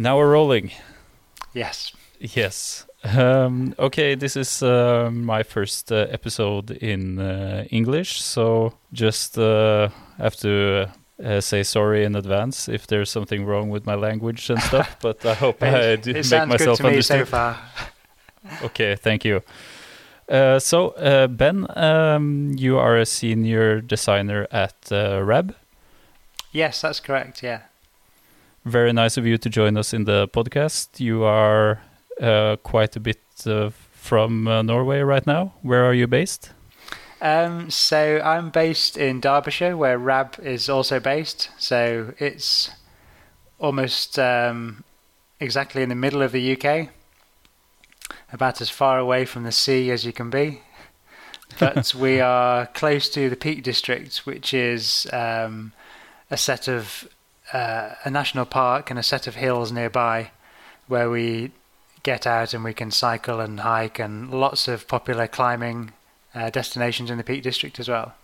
Now we're rolling. Yes. Yes. Um, okay, this is uh, my first uh, episode in uh, English, so just uh, have to uh, say sorry in advance if there's something wrong with my language and stuff. but I hope I do make myself me so far. Okay, thank you. Uh, so, uh, Ben, um, you are a senior designer at uh, Rab. Yes, that's correct. Yeah. Very nice of you to join us in the podcast. You are uh, quite a bit uh, from uh, Norway right now. Where are you based? Um, so I'm based in Derbyshire, where Rab is also based. So it's almost um, exactly in the middle of the UK, about as far away from the sea as you can be. But we are close to the Peak District, which is um, a set of uh, a national park and a set of hills nearby, where we get out and we can cycle and hike, and lots of popular climbing uh, destinations in the Peak District as well.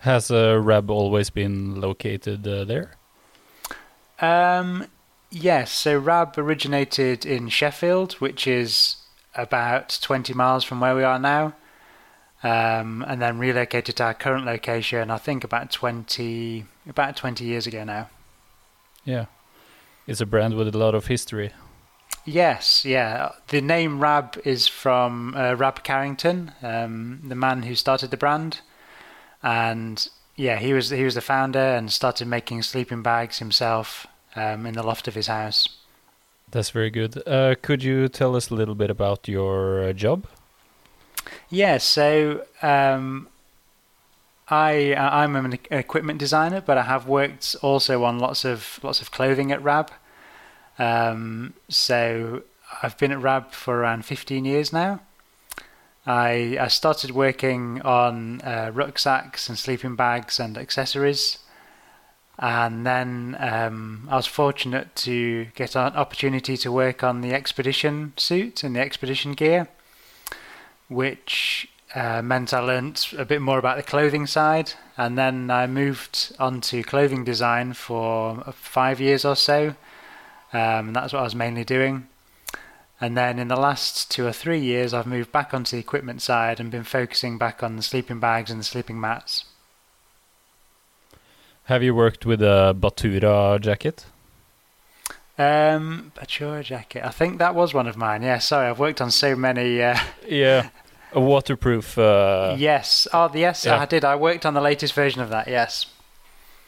Has uh, Rab always been located uh, there? Um, yes, so Rab originated in Sheffield, which is about 20 miles from where we are now, um, and then relocated to our current location. I think about 20 about 20 years ago now. Yeah. It's a brand with a lot of history. Yes, yeah. The name Rab is from uh, Rab Carrington, um, the man who started the brand, and yeah, he was he was the founder and started making sleeping bags himself um, in the loft of his house. That's very good. Uh, could you tell us a little bit about your uh, job? Yeah, so um, I I'm an equipment designer, but I have worked also on lots of lots of clothing at Rab. Um, so I've been at Rab for around 15 years now. I I started working on uh, rucksacks and sleeping bags and accessories, and then um, I was fortunate to get an opportunity to work on the expedition suit and the expedition gear which uh, meant I learnt a bit more about the clothing side. And then I moved on to clothing design for five years or so. Um, and that's what I was mainly doing. And then in the last two or three years, I've moved back onto the equipment side and been focusing back on the sleeping bags and the sleeping mats. Have you worked with a Batura jacket? Um, Batura jacket. I think that was one of mine. Yeah, sorry, I've worked on so many. Uh, Yeah. A waterproof. Uh, yes. Oh, yes, yeah. I did. I worked on the latest version of that. Yes.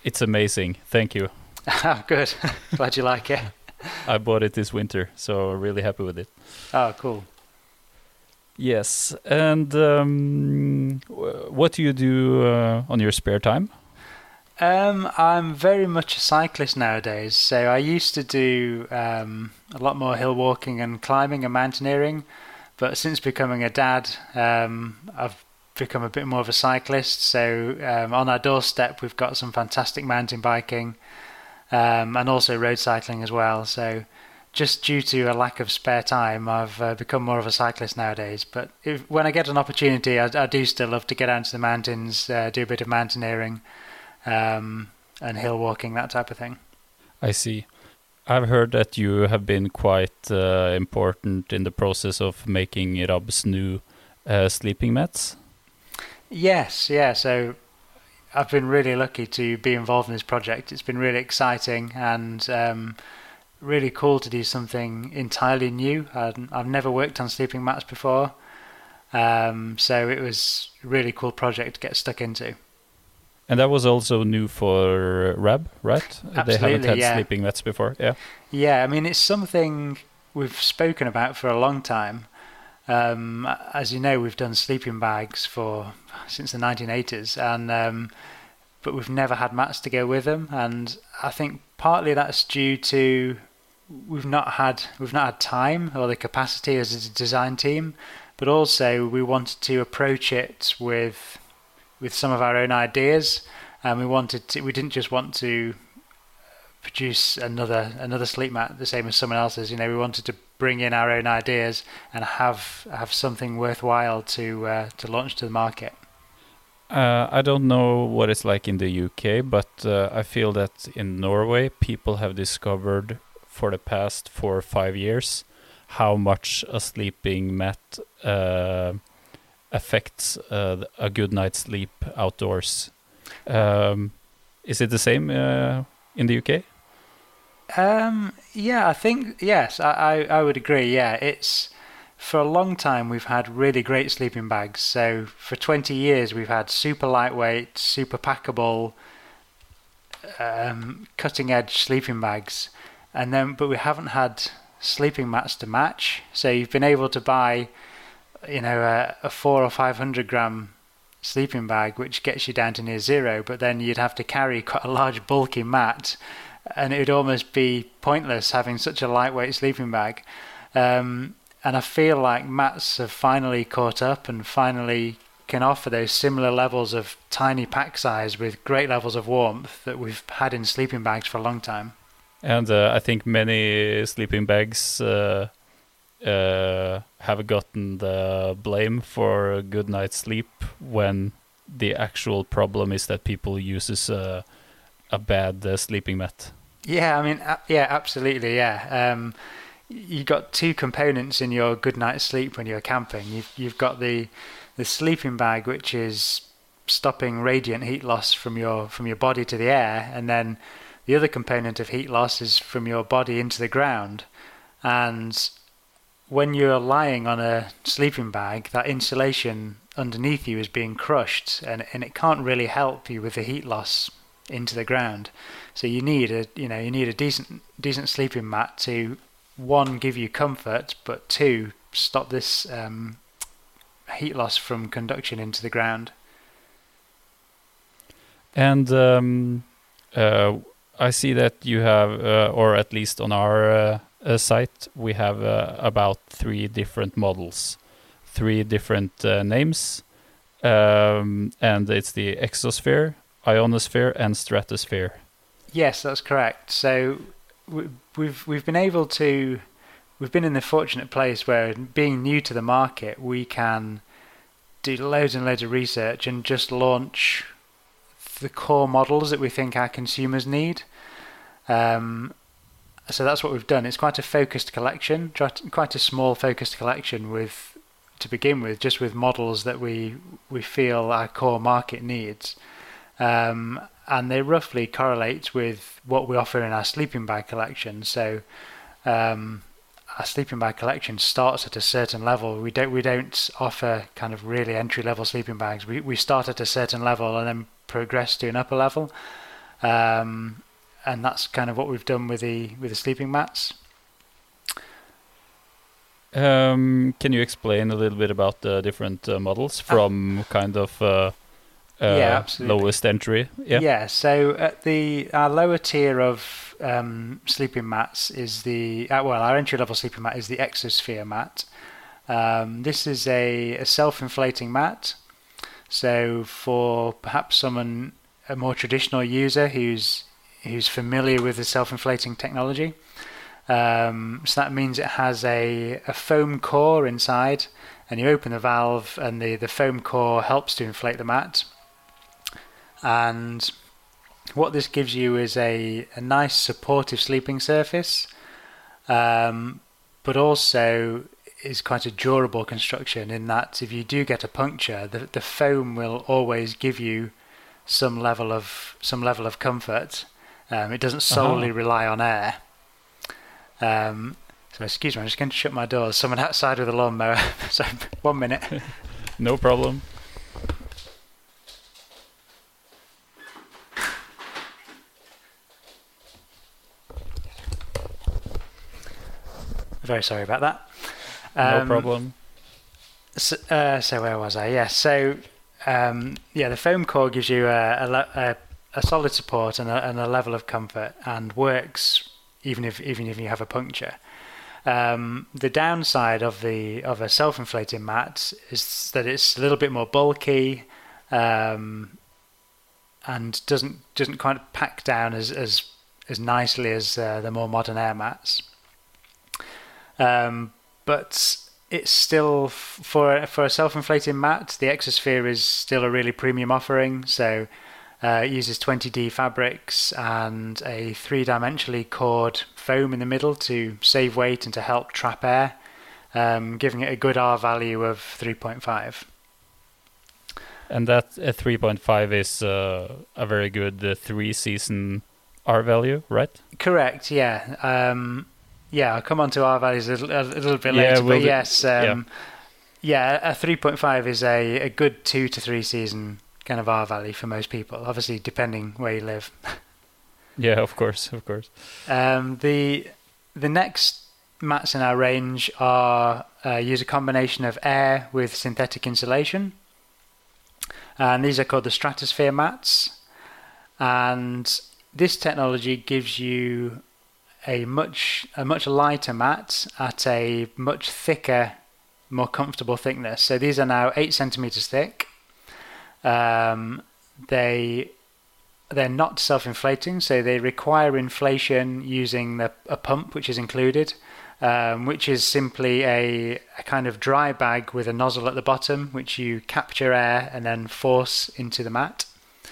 It's amazing. Thank you. Oh, good. Glad you like it. I bought it this winter, so really happy with it. Oh, cool. Yes. And um, what do you do uh, on your spare time? Um, I'm very much a cyclist nowadays. So I used to do um, a lot more hill walking and climbing and mountaineering, but since becoming a dad, um, I've become a bit more of a cyclist. So um, on our doorstep, we've got some fantastic mountain biking um, and also road cycling as well. So just due to a lack of spare time, I've uh, become more of a cyclist nowadays. But if, when I get an opportunity, I, I do still love to get out to the mountains, uh, do a bit of mountaineering um, and hill walking, that type of thing. I see. I've heard that you have been quite uh, important in the process of making Rab's new uh, sleeping mats. Yes, yeah. So I've been really lucky to be involved in this project. It's been really exciting and um, really cool to do something entirely new. I've never worked on sleeping mats before, um, so it was a really cool project to get stuck into. And that was also new for Rab, right? Absolutely, they haven't had yeah. sleeping mats before. Yeah. Yeah, I mean, it's something we've spoken about for a long time. Um, as you know, we've done sleeping bags for since the 1980s, and um, but we've never had mats to go with them. And I think partly that's due to we've not had we've not had time or the capacity as a design team, but also we wanted to approach it with with some of our own ideas, and we wanted to, we didn't just want to produce another another sleep mat the same as someone else's. You know, we wanted to bring in our own ideas and have have something worthwhile to uh, to launch to the market. Uh, I don't know what it's like in the UK, but uh, I feel that in Norway, people have discovered for the past four or five years how much a sleeping mat uh, affects uh, a good night's sleep outdoors. Um, is it the same uh, in the UK? Um, yeah, I think yes, I, I, I would agree. Yeah, it's for a long time we've had really great sleeping bags. So for 20 years we've had super lightweight, super packable, um, cutting edge sleeping bags, and then but we haven't had sleeping mats to match. So you've been able to buy, you know, a, a four or five hundred gram sleeping bag, which gets you down to near zero, but then you'd have to carry quite a large, bulky mat, and it would almost be pointless having such a lightweight sleeping bag. Um, and I feel like mats have finally caught up and finally can offer those similar levels of tiny pack size with great levels of warmth that we've had in sleeping bags for a long time. And uh, I think many sleeping bags uh, uh, have gotten the blame for a good night's sleep when the actual problem is that people uses a, a bad uh, sleeping mat. Yeah, I mean, yeah, absolutely, yeah. Um, you got two components in your good night's sleep when you're camping. You've you've got the the sleeping bag, which is stopping radiant heat loss from your from your body to the air, and then the other component of heat loss is from your body into the ground. And when you're lying on a sleeping bag, that insulation underneath you is being crushed, and and it can't really help you with the heat loss into the ground. So you need a you know you need a decent decent sleeping mat to one give you comfort, but two stop this um, heat loss from conduction into the ground. And um, uh, I see that you have, uh, or at least on our uh, site, we have uh, about three different models, three different uh, names, um, and it's the exosphere, ionosphere, and stratosphere. Yes, that's correct. So we've we've been able to we've been in the fortunate place where being new to the market we can do loads and loads of research and just launch the core models that we think our consumers need. Um, so that's what we've done. It's quite a focused collection, quite a small focused collection with to begin with, just with models that we we feel our core market needs. Um, and they roughly correlate with what we offer in our sleeping bag collection. So um, our sleeping bag collection starts at a certain level. We don't we don't offer kind of really entry level sleeping bags. We we start at a certain level and then progress to an upper level. Um, and that's kind of what we've done with the with the sleeping mats. Um, can you explain a little bit about the different uh, models from uh, kind of uh, yeah, uh, lowest entry. Yeah. Yeah. So at the our lower tier of um, sleeping mats is the uh, well, our entry level sleeping mat is the Exosphere mat. Um, this is a, a self-inflating mat. So for perhaps someone a more traditional user who's who's familiar with the self-inflating technology. Um, so that means it has a, a foam core inside, and you open the valve, and the, the foam core helps to inflate the mat and what this gives you is a, a nice supportive sleeping surface, um, but also is quite a durable construction in that if you do get a puncture, the, the foam will always give you some level of some level of comfort. Um, it doesn't solely uh-huh. rely on air. Um, so excuse me, I'm just going to shut my doors. Someone outside with a lawnmower. so one minute. no problem. Very sorry about that. Um, no problem. So, uh, so, where was I? Yeah. So um, yeah, the foam core gives you a, a, a solid support and a, and a, level of comfort, and works even if even if you have a puncture. Um, the downside of the of a self-inflating mat is that it's a little bit more bulky, um, and doesn't doesn't quite pack down as as as nicely as uh, the more modern air mats. Um, but it's still for for a self-inflating mat. The Exosphere is still a really premium offering. So Uh, it uses 20D fabrics and a three-dimensionally cored foam in the middle to save weight and to help trap air, um, giving it a good R value of 3.5. And that uh, 3.5 is uh, a very good uh, three-season R value, right? Correct. Yeah. Um, yeah. I'll come on to R values a little, a little bit yeah, later, we'll but yes. Um, yeah. yeah. a 3.5 is a, a good two to three season kind of R value for most people. Obviously, depending where you live. yeah, of course, of course. Um, the the next mats in our range are uh, use a combination of air with synthetic insulation, and these are called the Stratosphere mats. And this technology gives you a much a much lighter mat at a much thicker, more comfortable thickness. So these are now eight centimeters thick. Um, they they're not self-inflating, so they require inflation using the, a pump which is included, um, which is simply a, a, kind of dry bag with a nozzle at the bottom, which you capture air and then force into the mat.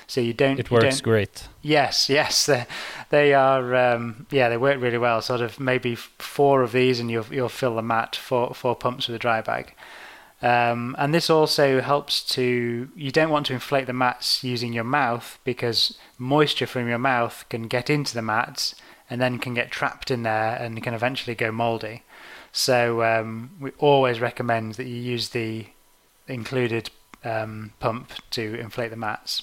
So you don't. It works don't, great. Yes, yes, they, they are. Um, yeah, they work really well. Sort of maybe four of these, and you'll you'll fill the mat. Four four pumps with a dry bag. Um, and this also helps to, you don't want to inflate the mats using your mouth because moisture from your mouth can get into the mats and then can get trapped in there and can eventually go moldy. So um, we always recommend that you use the included um, pump to inflate the mats.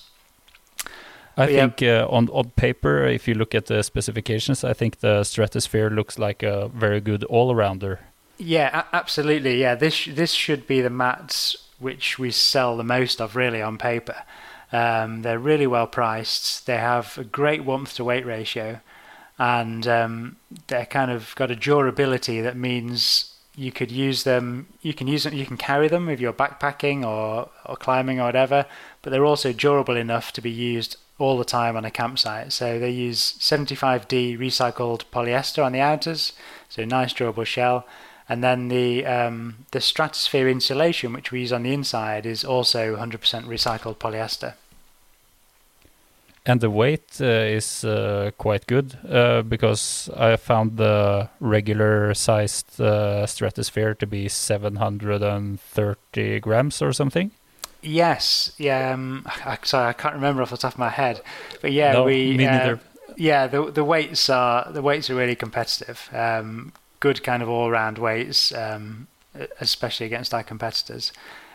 I but think yeah. uh, on on paper, if you look at the specifications, I think the Stratosphere looks like a very good all rounder. Yeah, absolutely. Yeah, this this should be the mats which we sell the most of, really, on paper. Um, they're really well priced. They have a great warmth to weight ratio, and um, they're kind of got a durability that means you could use them. You can use them. You can carry them if you're backpacking or or climbing or whatever. But they're also durable enough to be used all the time on a campsite. So they use 75D recycled polyester on the outers, so nice durable shell and then the um, the stratosphere insulation, which we use on the inside, is also 100% recycled polyester. And the weight uh, is uh, quite good uh, because I found the regular sized uh, stratosphere to be 730 grams or something. Yes, yeah. Um, I, sorry, I can't remember off the top of my head, but yeah, no, we. Me neither. Uh, yeah, the the weights are the weights are really competitive. Um, good kind of all round weights, um, especially against our competitors.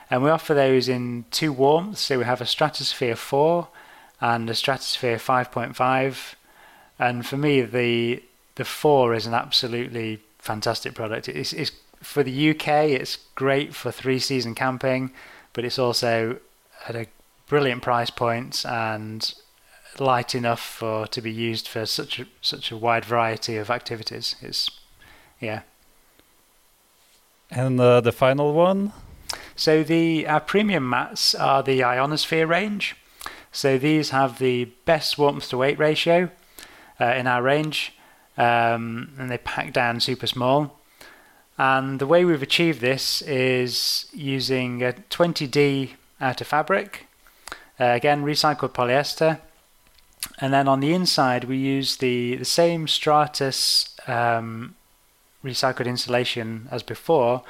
And we offer those in two warmths. So we have a Stratosphere 4 and a Stratosphere 5.5. And for me, the the 4 is an absolutely fantastic product. It's, it's for the UK. It's great for three season camping, but it's also at a brilliant price point and light enough for to be used for such a, such a wide variety of activities. It's yeah. And uh, the final one? So the our premium mats are the Ionosphere range. So these have the best warmth to weight ratio uh, in our range, um, and they pack down super small. And the way we've achieved this is using a 20D outer fabric, uh, again recycled polyester, and then on the inside we use the the same Stratus um, recycled insulation as before,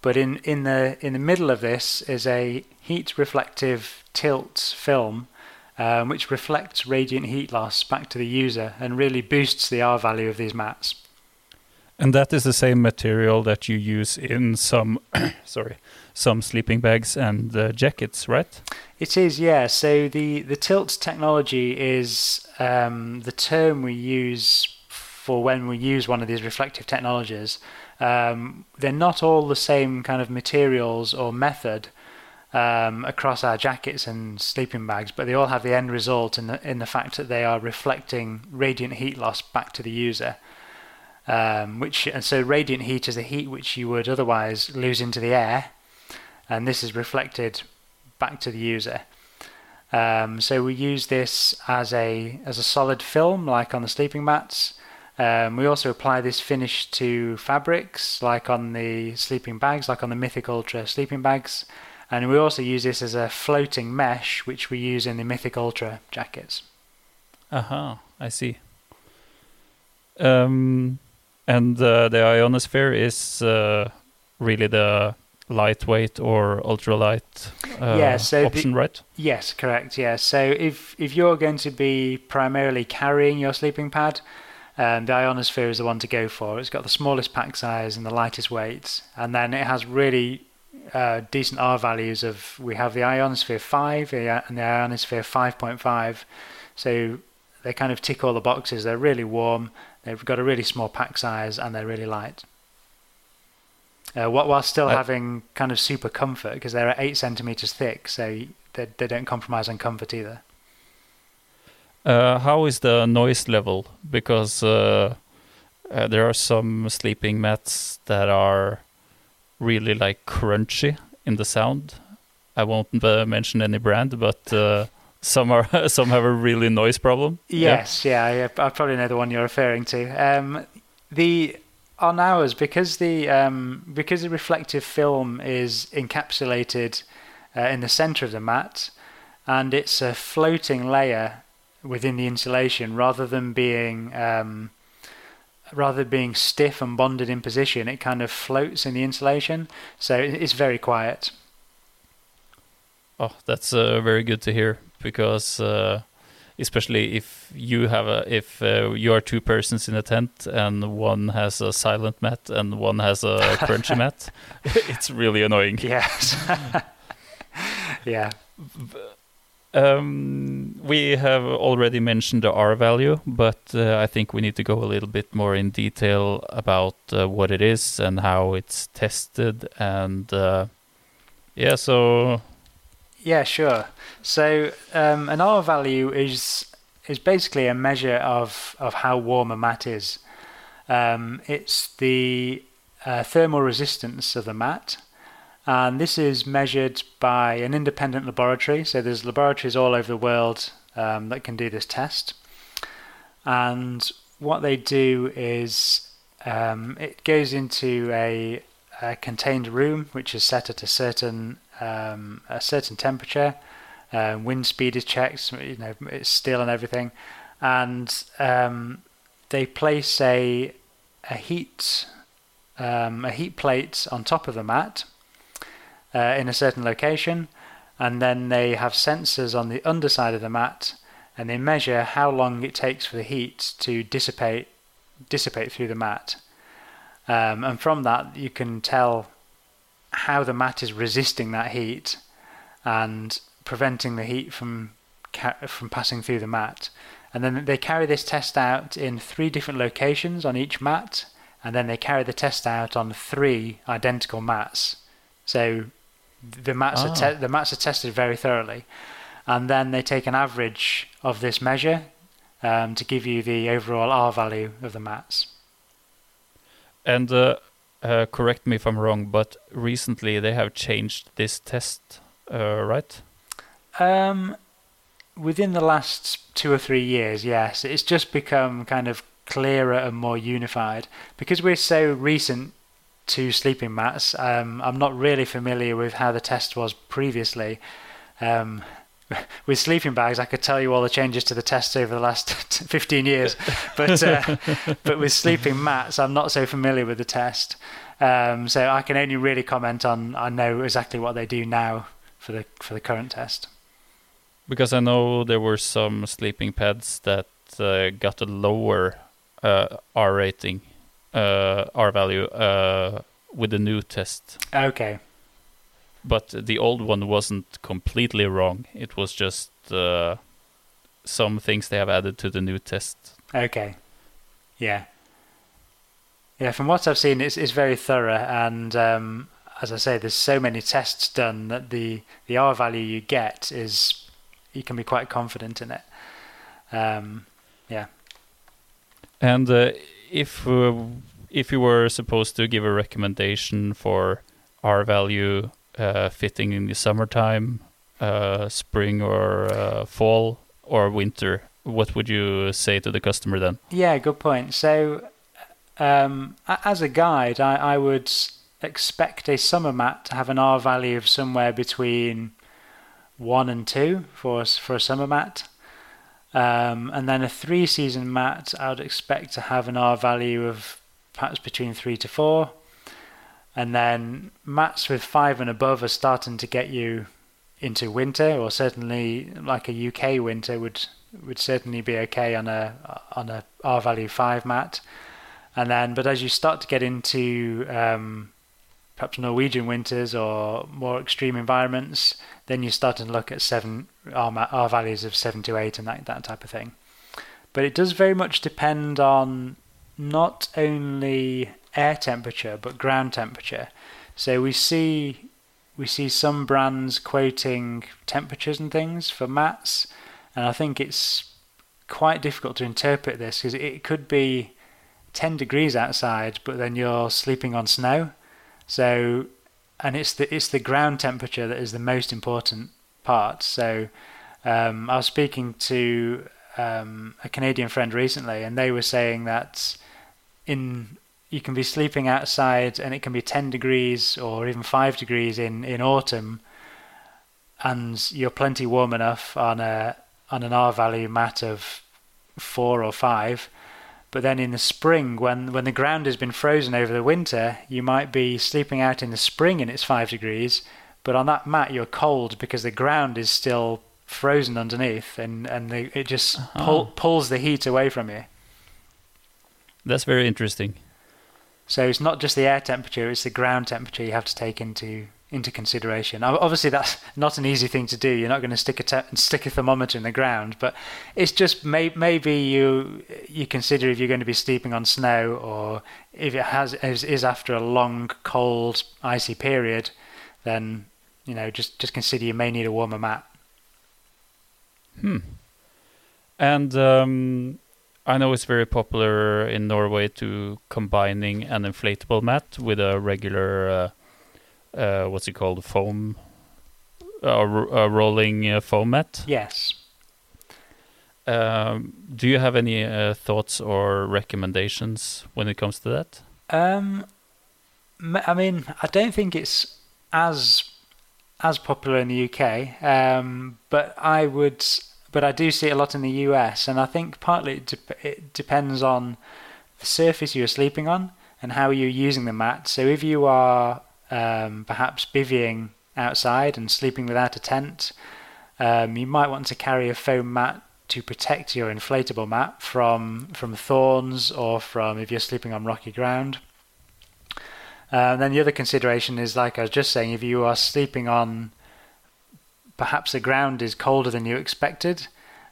but in, in the in the middle of this is a heat reflective tilt film, um, which reflects radiant heat loss back to the user and really boosts the R value of these mats. And that is the same material that you use in some, sorry, some sleeping bags and uh, jackets, right? It is, yeah. So the the tilt technology is um, the term we use for when we use one of these reflective technologies. Um, they're not all the same kind of materials or method um, across our jackets and sleeping bags, but they all have the end result in the, in the fact that they are reflecting radiant heat loss back to the user. Um, which and so radiant heat is the heat which you would otherwise lose into the air, and this is reflected back to the user. Um, so we use this as a as a solid film, like on the sleeping mats, um, we also apply this finish to fabrics, like on the sleeping bags, like on the Mythic Ultra sleeping bags, And we also use this as a floating mesh, which we use in the Mythic Ultra jackets. Aha, uh-huh, I see. Um, and uh, the ionosphere is uh, really the lightweight or ultralight uh, yeah, so option, the, right? Yes, correct. Yeah. So if if you're going to be primarily carrying your sleeping pad, um, the Ionosphere is the one to go for. It's got the smallest pack size and the lightest weight, and then it has really uh, decent R values of we have the Ionosphere 5 and the Ionosphere 5.5. So they kind of tick all the boxes. They're really warm. They've got a really small pack size and they're really light. Uh, while still having kind of super comfort because they're eight centimeters thick, so they, they don't compromise on comfort either. Uh, how is the noise level? Because uh, uh, there are some sleeping mats that are really like crunchy in the sound. I won't uh, mention any brand, but uh, some are some have a really noise problem. Yes, yeah, yeah I, I, probably know the one you're referring to. Um, the on ours because the um, because the reflective film is encapsulated uh, in the center of the mat, and it's a floating layer within the insulation rather than being um, rather than being stiff and bonded in position. It kind of floats in the insulation, so it's very quiet. Oh, that's uh, very good to hear because uh, especially if you have a if uh, you are two persons in a tent and one has a silent mat and one has a crunchy mat, it's really annoying. Yes. yeah. Um, we have already mentioned the R value, but uh, I think we need to go a little bit more in detail about uh, what it is and how it's tested. And uh, yeah, so yeah, sure. So um, an R value is is basically a measure of of how warm a mat is. Um, it's the uh, thermal resistance of the mat and this is measured by an independent laboratory. So there's laboratories all over the world um, that can do this test. And what they do is um, it goes into a, a, contained room which is set at a certain um, a certain temperature. Uh, wind speed is checked. You know it's still and everything, and um, they place a a heat um, a heat plate on top of the mat uh, in a certain location, and then they have sensors on the underside of the mat, and they measure how long it takes for the heat to dissipate dissipate through the mat. Um, and from that, you can tell how the mat is resisting that heat and preventing the heat from from passing through the mat. And then they carry this test out in three different locations on each mat, and then they carry the test out on three identical mats. So the mats oh. are te- the mats are tested very thoroughly, and then they take an average of this measure um, to give you the overall R value of the mats. And uh, uh, correct me if I'm wrong, but recently they have changed this test, uh, right? Um, within the last two or three years, yes, it's just become kind of clearer and more unified because we're so recent to sleeping mats. Um, I'm not really familiar with how the test was previously. Um, with sleeping bags, I could tell you all the changes to the tests over the last 15 years, but uh, but with sleeping mats, I'm not so familiar with the test. Um, so I can only really comment on I know exactly what they do now for the for the current test. Because I know there were some sleeping pads that uh, got a lower uh, R rating uh, R value uh, with the new test. Okay. But the old one wasn't completely wrong. It was just uh, some things they have added to the new test. Okay. Yeah. Yeah, from what I've seen, it's, it's very thorough, and um, as I say, there's so many tests done that the the R value you get is you can be quite confident in it. Um, yeah. And uh, if uh, if you were supposed to give a recommendation for R value uh, fitting in the summertime, uh, spring or uh, fall or winter, what would you say to the customer then? Yeah, good point. So, um, as a guide, I, I would expect a summer mat to have an R value of somewhere between one and two for for a summer mat. Um, and then a three season mat, I would expect to have an R value of perhaps between three to four. And then mats with five and above are starting to get you into winter, or certainly like a UK winter would would certainly be okay on a on a R value five mat. And then, but as you start to get into um, perhaps Norwegian winters or more extreme environments, then you start to look at seven R, R values of seven to eight and that that type of thing. But it does very much depend on not only air temperature but ground temperature. So we see we see some brands quoting temperatures and things for mats, and I think it's quite difficult to interpret this because it could be 10 degrees outside, but then you're sleeping on snow. So, and it's the it's the ground temperature that is the most important part. So, um, I was speaking to um, a Canadian friend recently, and they were saying that in you can be sleeping outside and it can be 10 degrees or even 5 degrees in, in autumn and you're plenty warm enough on a on an R value mat of 4 or 5 but then in the spring when when the ground has been frozen over the winter you might be sleeping out in the spring and it's 5 degrees but on that mat you're cold because the ground is still frozen underneath and and the, it just uh-huh. pull, pulls the heat away from you that's very interesting so it's not just the air temperature; it's the ground temperature you have to take into into consideration. Obviously, that's not an easy thing to do. You're not going to stick a te- stick a thermometer in the ground, but it's just may- maybe you you consider if you're going to be sleeping on snow or if it has is, is after a long, cold, icy period, then you know just just consider you may need a warmer mat. Hmm. And um, I know it's very popular in Norway to combining an inflatable mat with a regular, uh, uh, what's it called, foam, uh, a rolling uh, foam mat. Yes. Um, do you have any uh, thoughts or recommendations when it comes to that? Um, I mean, I don't think it's as as popular in the UK, um, but I would but I do see it a lot in the US, and I think partly it, de- it depends on the surface you're sleeping on and how you're using the mat. So if you are um, perhaps bivvying outside and sleeping without a tent, um, you might want to carry a foam mat to protect your inflatable mat from from thorns or from if you're sleeping on rocky ground. Uh, then the other consideration is, like I was just saying, if you are sleeping on perhaps the ground is colder than you expected,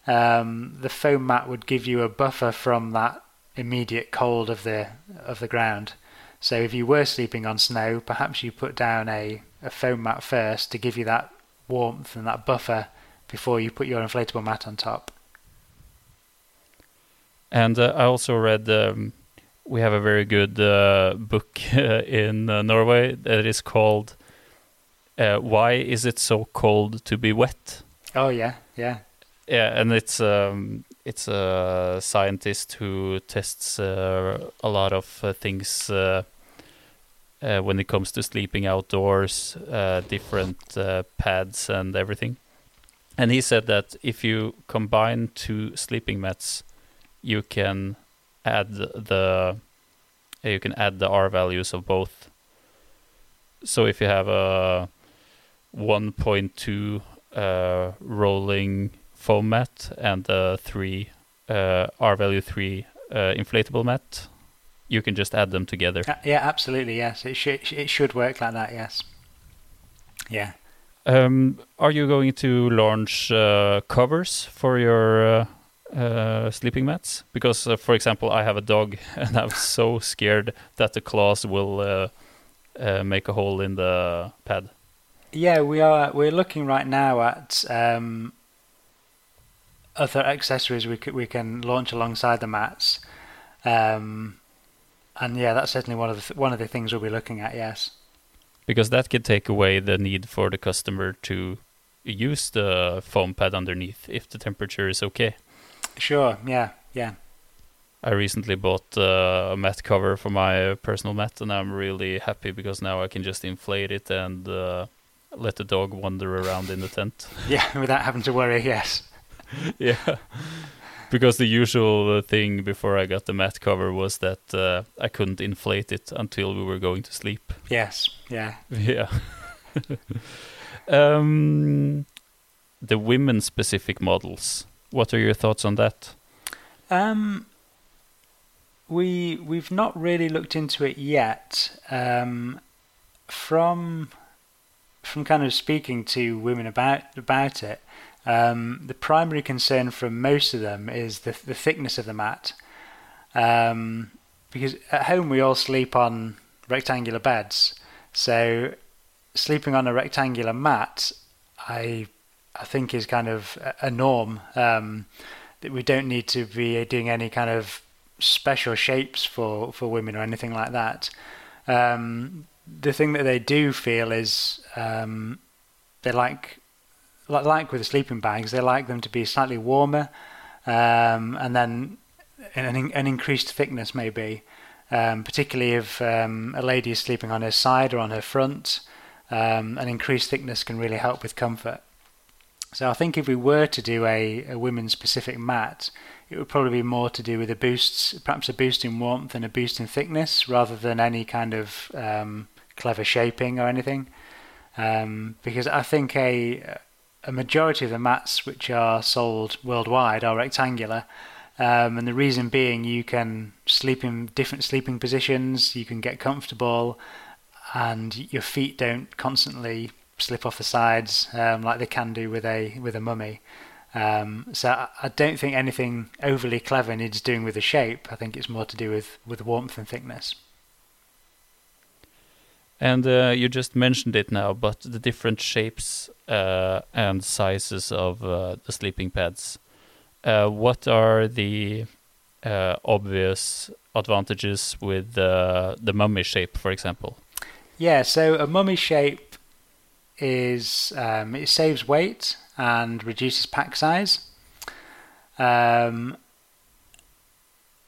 um, the foam mat would give you a buffer from that immediate cold of the of the ground. So if you were sleeping on snow, perhaps you put down a, a foam mat first to give you that warmth and that buffer before you put your inflatable mat on top. And uh, I also read um, we have a very good uh, book in uh, Norway that is called uh, why is it so cold to be wet? Oh yeah, yeah, yeah, and it's um, it's a scientist who tests uh, a lot of uh, things uh, uh, when it comes to sleeping outdoors, uh, different pads and everything. And he said that if you combine two sleeping mats, you can add the you can add the R values of both. So if you have a 1.2 uh, rolling foam mat and a 3 uh, R value 3 uh, inflatable mat, you can just add them together. Uh, yeah, absolutely. Yes, it should it should work like that. Yes. Yeah. Um, are you going to launch uh, covers for your uh, uh, sleeping mats? Because, uh, for example, I have a dog, and I'm so scared that the claws will uh, uh, make a hole in the pad. Yeah, we are. We're looking right now at um, other accessories we we can launch alongside the mats, um, and yeah, that's certainly one of the th- one of the things we'll be looking at. Yes, because that could take away the need for the customer to use the foam pad underneath if the temperature is okay. Sure. Yeah. Yeah. I recently bought uh, a mat cover for my personal mat, and I'm really happy because now I can just inflate it and uh, let the dog wander around in the tent. Yeah, without having to worry. Yes. yeah. Because the usual uh, thing before I got the mat cover was that uh, I couldn't inflate it until we were going to sleep. Yes. Yeah. Yeah. um, the women specific models. What are your thoughts on that? Um, we we've not really looked into it yet. Um, from from kind of speaking to women about about it, um, the primary concern from most of them is the the thickness of the mat. Um, because at home we all sleep on rectangular beds, so sleeping on a rectangular mat, I I think is kind of a norm. Um, that we don't need to be doing any kind of special shapes for, for women or anything like that. Um, the thing that they do feel is um, they like, like, with the sleeping bags, they like them to be slightly warmer, um, and then an, an increased thickness maybe, um, particularly if um, a lady is sleeping on her side or on her front. Um, an increased thickness can really help with comfort. So I think if we were to do a, a women's specific mat, it would probably be more to do with a boost, perhaps a boost in warmth and a boost in thickness, rather than any kind of um, clever shaping or anything. Um, because I think a a majority of the mats which are sold worldwide are rectangular, um, and the reason being you can sleep in different sleeping positions, you can get comfortable, and your feet don't constantly slip off the sides um, like they can do with a with a mummy. Um, so I, I, don't think anything overly clever needs doing with the shape. I think it's more to do with with warmth and thickness. And uh, you just mentioned it now, but the different shapes uh, and sizes of uh, the sleeping pads. Uh, what are the uh, obvious advantages with the mummy shape, for example? Yeah, so a mummy shape is um, it saves weight and reduces pack size. Um,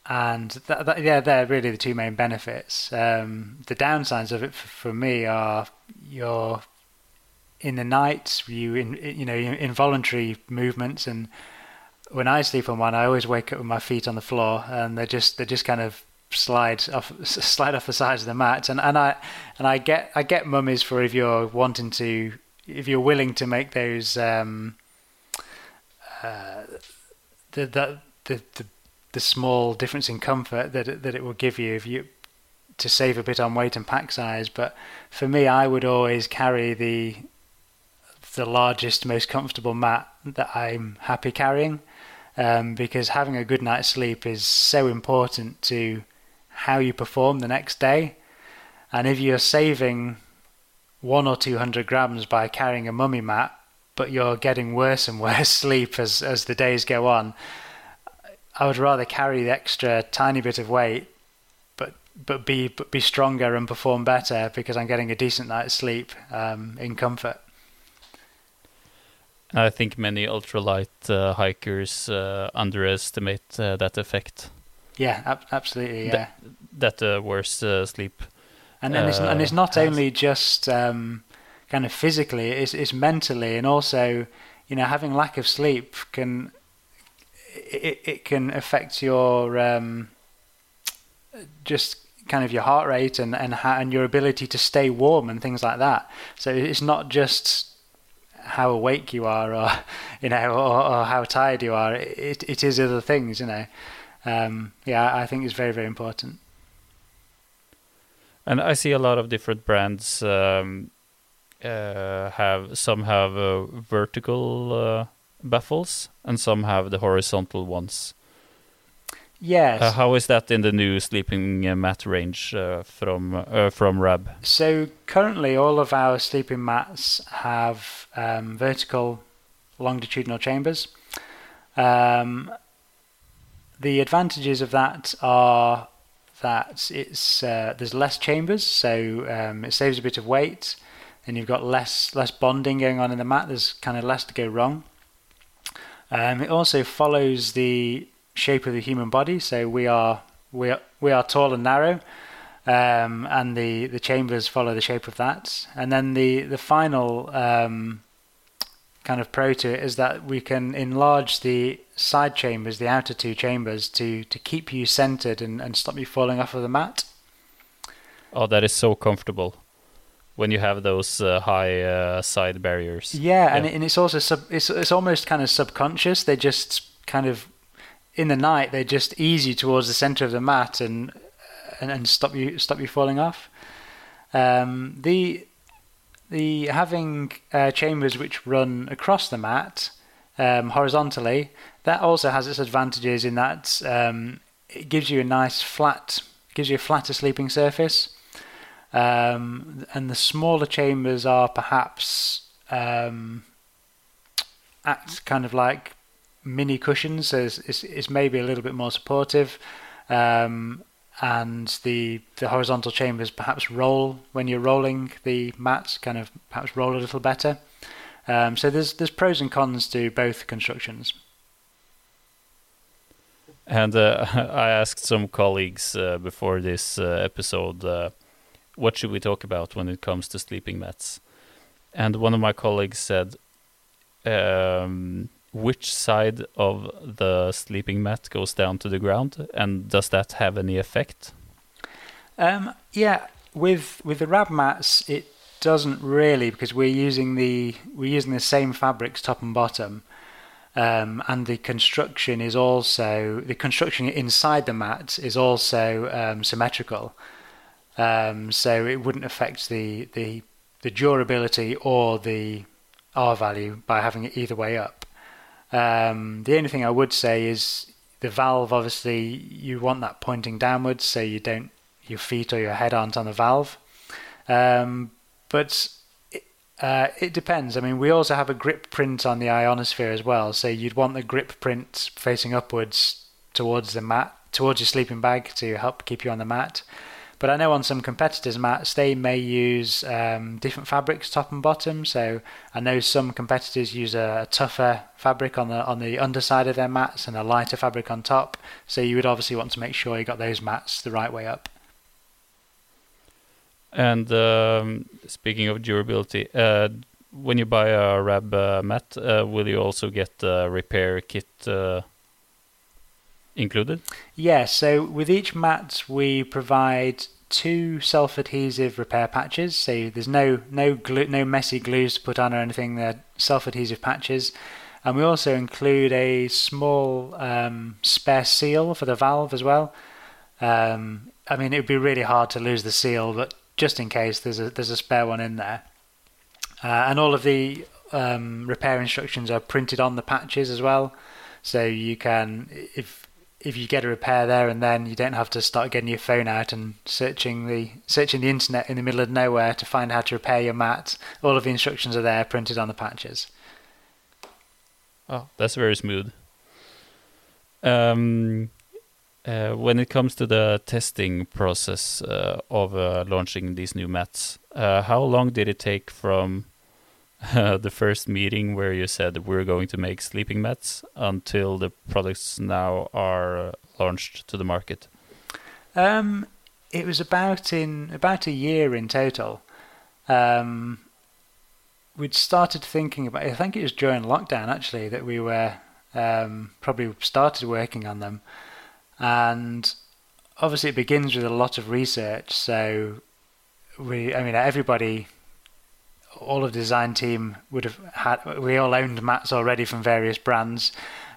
and that, that, yeah, they're really the two main benefits. Um, the downsides of it for, for, me are you're in the night, you in, you know involuntary movements, and when I sleep on one, I always wake up with my feet on the floor, and they're just they're just kind of slide off slide off the sides of the mat and, and I and I get I get mummies for if you're wanting to if you're willing to make those um, uh, the, the the the the small difference in comfort that it, that it will give you if you to save a bit on weight and pack size but for me I would always carry the the largest most comfortable mat that I'm happy carrying um, because having a good night's sleep is so important to how you perform the next day. And if you're saving one or two hundred grams by carrying a mummy mat, but you're getting worse and worse sleep as, as the days go on, I would rather carry the extra tiny bit of weight, but but be but be stronger and perform better because I'm getting a decent night's sleep um, in comfort. I think many ultralight uh, hikers uh, underestimate uh, that effect. Yeah, ab- absolutely. Yeah, that, that uh, worse uh, sleep. And and it's, and it's not has. only just um, kind of physically; it's it's mentally, and also, you know, having lack of sleep can it it can affect your um, just kind of your heart rate and and and your ability to stay warm and things like that. So it's not just how awake you are or you know or, or how tired you are. It it is other things, you know um, yeah, I think it's very very important. And I see a lot of different brands um, uh, have some have uh, vertical uh, baffles and some have the horizontal ones. Yes. Uh, how is that in the new sleeping uh, mat range uh, from from Rab? So currently, all of our sleeping mats have um, vertical longitudinal chambers. Um, the advantages of that are that it's uh, there's less chambers, so um, it saves a bit of weight, and you've got less less bonding going on in the mat. There's kind of less to go wrong. Um, it also follows the shape of the human body. So we are we are we are tall and narrow, um, and the the chambers follow the shape of that. And then the the final um, kind of pro to it is that we can enlarge the side chambers, the outer two chambers, to to keep you centered and, and stop you falling off of the mat. Oh, that is so comfortable when you have those uh, high uh, side barriers. Yeah, yeah. and it, and it's also sub, it's it's almost kind of subconscious. They just kind of in the night they're just easy towards the center of the mat and and, and stop you stop you falling off. Um, the the having uh, chambers which run across the mat um, horizontally that also has its advantages in that um, it gives you a nice flat gives you a flatter sleeping surface um, and the smaller chambers are perhaps um, act kind of like mini cushions, so it's, it's, it's, maybe a little bit more supportive. Um, and the the horizontal chambers perhaps roll when you're rolling the mats, kind of perhaps roll a little better. Um, so there's there's pros and cons to both constructions. And uh, I asked some colleagues uh, before this uh, episode uh, what should we talk about when it comes to sleeping mats? And one of my colleagues said, um, which side of the sleeping mat goes down to the ground, and does that have any effect? Um, yeah, with with the rab mats, it doesn't really because we're using the we're using the same fabrics top and bottom, um, and the construction is also the construction inside the mat is also um, symmetrical. Um, so it wouldn't affect the, the the durability or the R value by having it either way up. Um, the only thing I would say is the valve. Obviously, you want that pointing downwards, so you don't your feet or your head aren't on the valve. Um, but it, uh, it depends. I mean, we also have a grip print on the ionosphere as well, so you'd want the grip print facing upwards towards the mat, towards your sleeping bag to help keep you on the mat. But I know on some competitors' mats they may use um, different fabrics, top and bottom. So I know some competitors use a, a, tougher fabric on the on the underside of their mats and a lighter fabric on top. So you would obviously want to make sure you got those mats the right way up. And um, speaking of durability, uh, when you buy a Rab uh, mat, uh, will you also get a repair kit? Included? Yeah, so with each mat we provide two self-adhesive repair patches. So there's no no glue, no messy glues to put on or anything. They're self-adhesive patches, and we also include a small um, spare seal for the valve as well. Um, I mean, it would be really hard to lose the seal, but just in case, there's a there's a spare one in there. Uh, and all of the um, repair instructions are printed on the patches as well, so you can if if you get a repair there and then, you don't have to start getting your phone out and searching the searching the internet in the middle of nowhere to find how to repair your mat. All of the instructions are there, printed on the patches. Oh, that's very smooth. Um, uh, when it comes to the testing process uh, of uh, launching these new mats, uh, how long did it take from the first meeting where you said we're going to make sleeping mats until the products now are launched to the market? Um, it was about in about a year in total. Um, we'd started thinking about. I think it was during lockdown actually that we were um, probably started working on them, and obviously it begins with a lot of research. So we, I mean, everybody all of the design team would have had. We all owned mats already from various brands,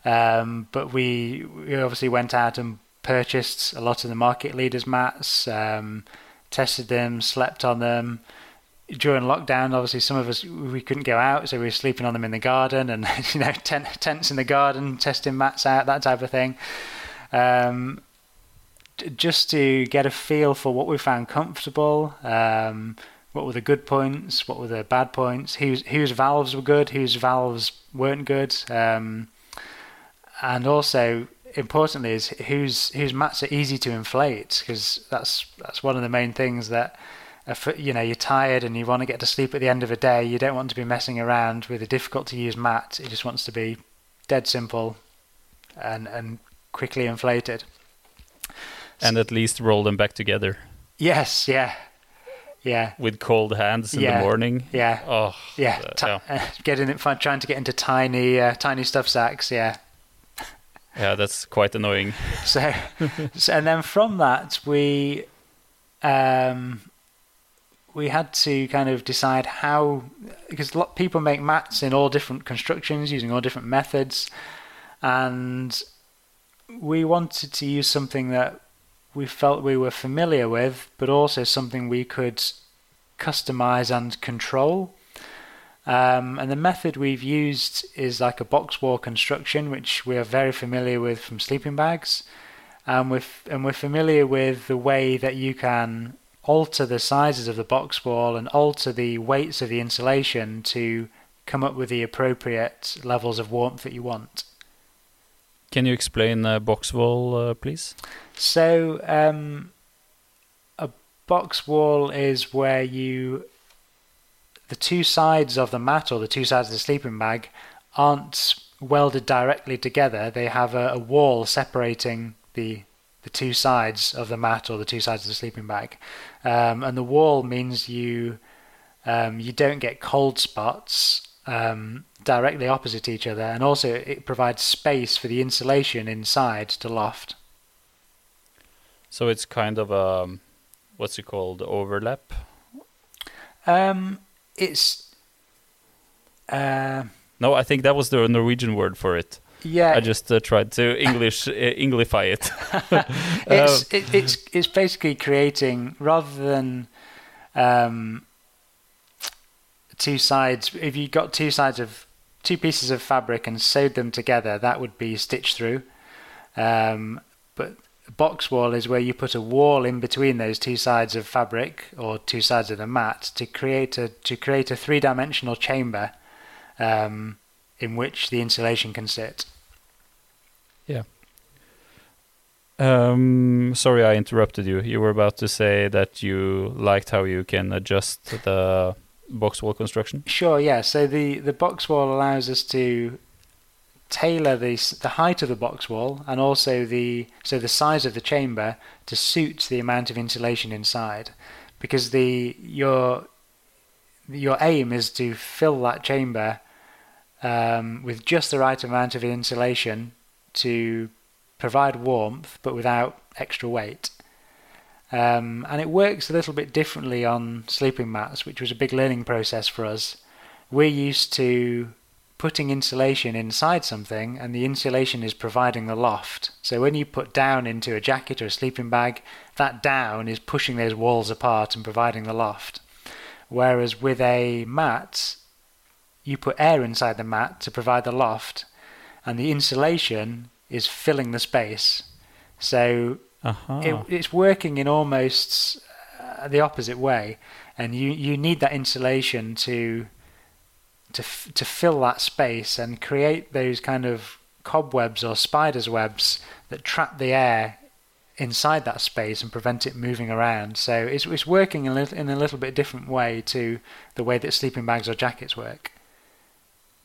um, but we we obviously went out and purchased a lot of the market leaders mats, um, tested them, slept on them. During lockdown, obviously, some of us we couldn't go out, so we were sleeping on them in the garden, and you know, tent, tents in the garden, testing mats out, that type of thing. Um, just to get a feel for what we found comfortable. What were the good points, what were the bad points, whose whose valves were good, whose valves weren't good, um, and also importantly is whose whose mats are easy to inflate because that's that's one of the main things that you know you're tired and you want to get to sleep at the end of a day. You don't want to be messing around with a difficult to use mat. It just wants to be dead simple and and quickly inflated. And at least roll them back together Yes, yeah, yeah, with cold hands in Yeah. the morning. yeah, Oh, yeah. uh, Ti- yeah. getting it, trying to get into tiny, uh, tiny stuff sacks. Yeah. Yeah, that's quite annoying. So, so, and then from that we, um, we had to kind of decide how because a lot people make mats in all different constructions using all different methods, and we wanted to use something that we felt we were familiar with, but also something we could customize and control. Um, and the method we've used is like a box wall construction, which we are very familiar with from sleeping bags. And we're, f- and we're familiar with the way that you can alter the sizes of the box wall and alter the weights of the insulation to come up with the appropriate levels of warmth that you want. Can you explain uh, box wall, uh, please? So, um, a box wall is where you, the two sides of the mat or the two sides of the sleeping bag aren't welded directly together. They have a, a wall separating the the two sides of the mat or the two sides of the sleeping bag, um, and the wall means you um, you don't get cold spots um, directly opposite each other, and also it provides space for the insulation inside to loft. So it's kind of a what's it called overlap. Um, it's uh, No, I think that was the Norwegian word for it. yeah. I just uh, tried to English uh, Englify it. it's Uh, it, it's it's basically creating rather than um, two sides. If you got two sides of two pieces of fabric and sewed them together, that would be stitched through. Um, but box wall is where you put a wall in between those two sides of fabric or two sides of the mat to create a to create a three dimensional chamber um, in which the insulation can sit. Yeah. Um, sorry, I interrupted you. You were about to say that you liked how you can adjust the box wall construction. Sure, yeah. So the, the box wall allows us to tailor the the height of the box wall and also the so the size of the chamber to suit the amount of insulation inside, because the your your aim is to fill that chamber um, with just the right amount of insulation to provide warmth, but without extra weight. Um, and it works a little bit differently on sleeping mats, which was a big learning process for us. We're used to putting insulation inside something, and the insulation is providing the loft. So when you put down into a jacket or a sleeping bag, that down is pushing those walls apart and providing the loft. Whereas with a mat, you put air inside the mat to provide the loft, and the insulation is filling the space. So Uh-huh. it, it's working in almost uh, the opposite way, and you, you need that insulation to to f- to fill that space and create those kind of cobwebs or spiders webs that trap the air inside that space and prevent it moving around. So it's it's working in a little, in a little bit different way to the way that sleeping bags or jackets work.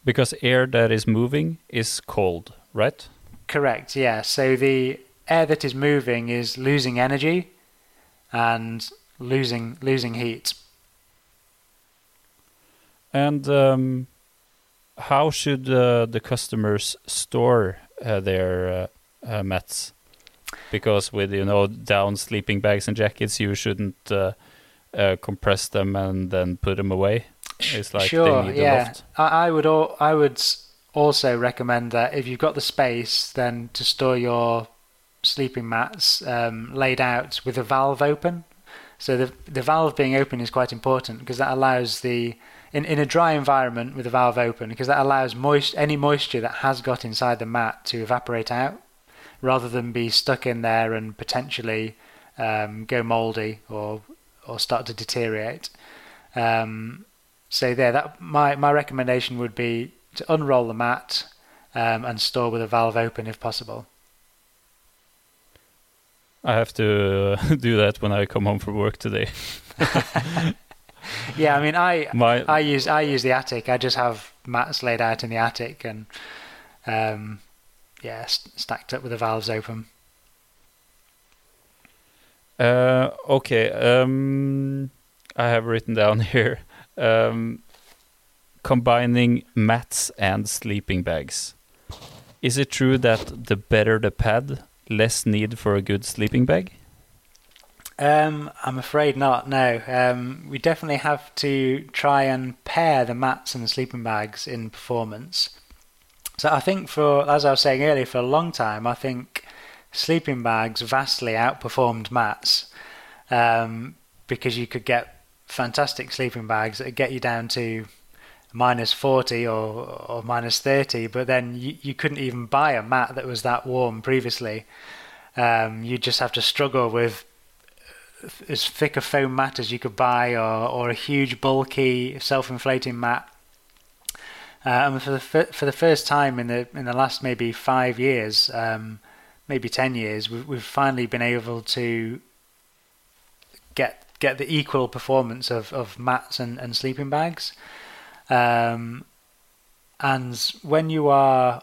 because air that is moving is cold, right? Correct. Yeah. So the air that is moving is losing energy and losing losing heat. And um, how should uh, the customers store uh, their uh, uh, mats? Because with you know down sleeping bags and jackets, you shouldn't uh, uh, compress them and then put them away. It's like sure, they need a yeah. loft. I, I would al- I would also recommend that if you've got the space, then to store your sleeping mats um, laid out with a valve open. So the the valve being open is quite important because that allows the in, in a dry environment with the valve open because that allows moist any moisture that has got inside the mat to evaporate out rather than be stuck in there and potentially um, go mouldy or or start to deteriorate. Um, so there, that my my recommendation would be to unroll the mat um, and store with a valve open if possible. I have to uh, do that when I come home from work today. Yeah, I mean, I My I use I use the attic. I just have mats laid out in the attic, and um, yeah, st- stacked up with the valves open. Uh, okay. Um, I have written down here um, combining mats and sleeping bags. Is it true that the better the pad, less need for a good sleeping bag? Um, I'm afraid not. No, um, we definitely have to try and pair the mats and the sleeping bags in performance. So I think for, as I was saying earlier, for a long time, I think sleeping bags vastly outperformed mats um, because you could get fantastic sleeping bags that get you down to minus 40 or, or minus 30, but then you, you couldn't even buy a mat that was that warm previously. Um, you just have to struggle with as thick a foam mat as you could buy, or, or a huge, bulky, self-inflating mat. Uh, and for the for the first time in the in the last maybe five years, um, maybe ten years, we've, we've finally been able to get get the equal performance of, of mats and, and sleeping bags. Um, and when you are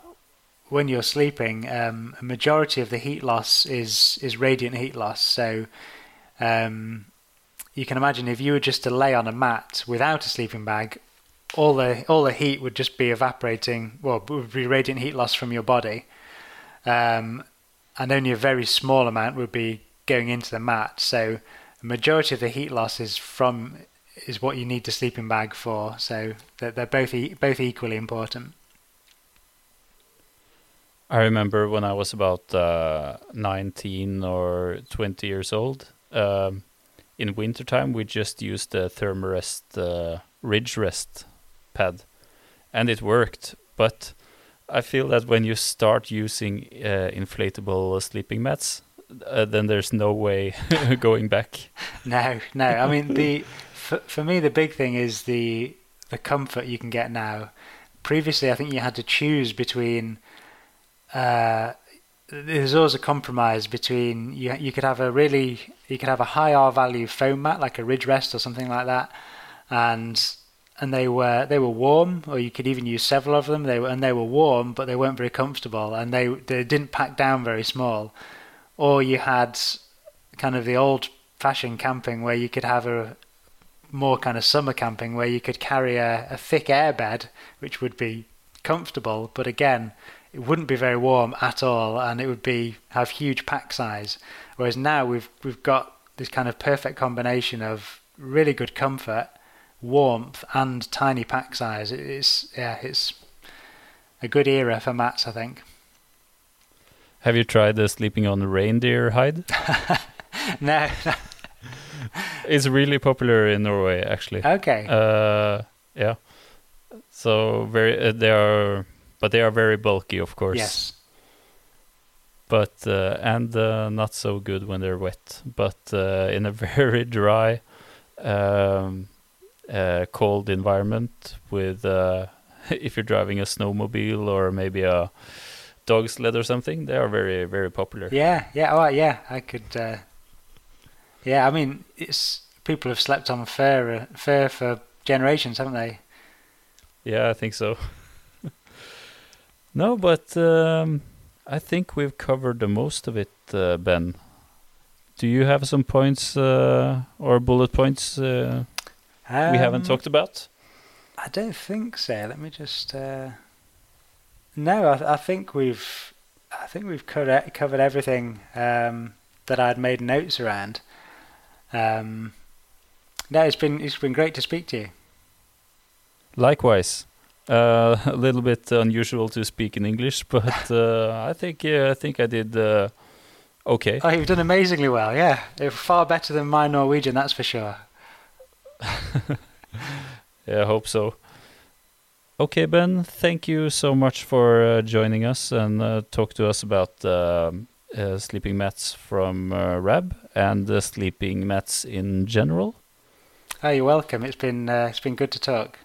when you're sleeping, um, a majority of the heat loss is is radiant heat loss. So um, you can imagine if you were just to lay on a mat without a sleeping bag, all the all the heat would just be evaporating. Well, would be radiant heat loss from your body, um, and only a very small amount would be going into the mat. So, the majority of the heat loss is from is what you need the sleeping bag for. So they're, they're both e- both equally important. I remember when I was about uh, 19 or 20 years old. Um, in wintertime, we just used the Thermarest uh, Ridge Rest pad, and it worked. But I feel that when you start using uh, inflatable sleeping mats, uh, then there's no way going back. No, no. I mean, the for, for me, the big thing is the the comfort you can get now. Previously, I think you had to choose between. Uh, there's always a compromise between you. You could have a really, you could have a high R value foam mat like a Ridge Rest or something like that, and and they were they were warm, or you could even use several of them. They were and they were warm, but they weren't very comfortable, and they they didn't pack down very small. Or you had kind of the old fashioned camping where you could have a more kind of summer camping where you could carry a, a thick airbed, which would be comfortable, but again, it wouldn't be very warm at all, and it would be have huge pack size. Whereas now we've we've got this kind of perfect combination of really good comfort, warmth, and tiny pack size. It's yeah, it's a good era for mats, I think. Have you tried the sleeping on reindeer hide? no, it's really popular in Norway, actually. Okay. Uh, yeah. So very uh, they are, but they are very bulky, of course. Yes. But uh, and uh, not so good when they're wet. But uh, in a very dry, um, uh, cold environment, with if you're driving a snowmobile or maybe a dog sled or something, they are very very popular. Yeah, yeah, oh yeah, I could yeah, I mean, it's people have slept on fur fur for generations, haven't they? Yeah, I think so. no, but um, I think we've covered the most of it, uh, Ben. Do you have some points uh, or bullet points uh, um, we haven't um, talked about? I don't think so. Let me just. Uh, no, I, I, think we've. I think we've covered covered everything um, that I'd made notes around. Um, no, it's been it's been great to speak to you. Likewise, uh, a little bit unusual to speak in English, but uh, I think yeah, I think I did uh, okay. Oh, you've done amazingly well. Yeah, far better than my Norwegian, that's for sure. yeah, I hope so. Okay, Ben, thank you so much for uh, joining us and uh, talk to us about um, sleeping mats from uh, Rab and uh, sleeping mats in general. You're welcome. It's been uh, it's been good to talk.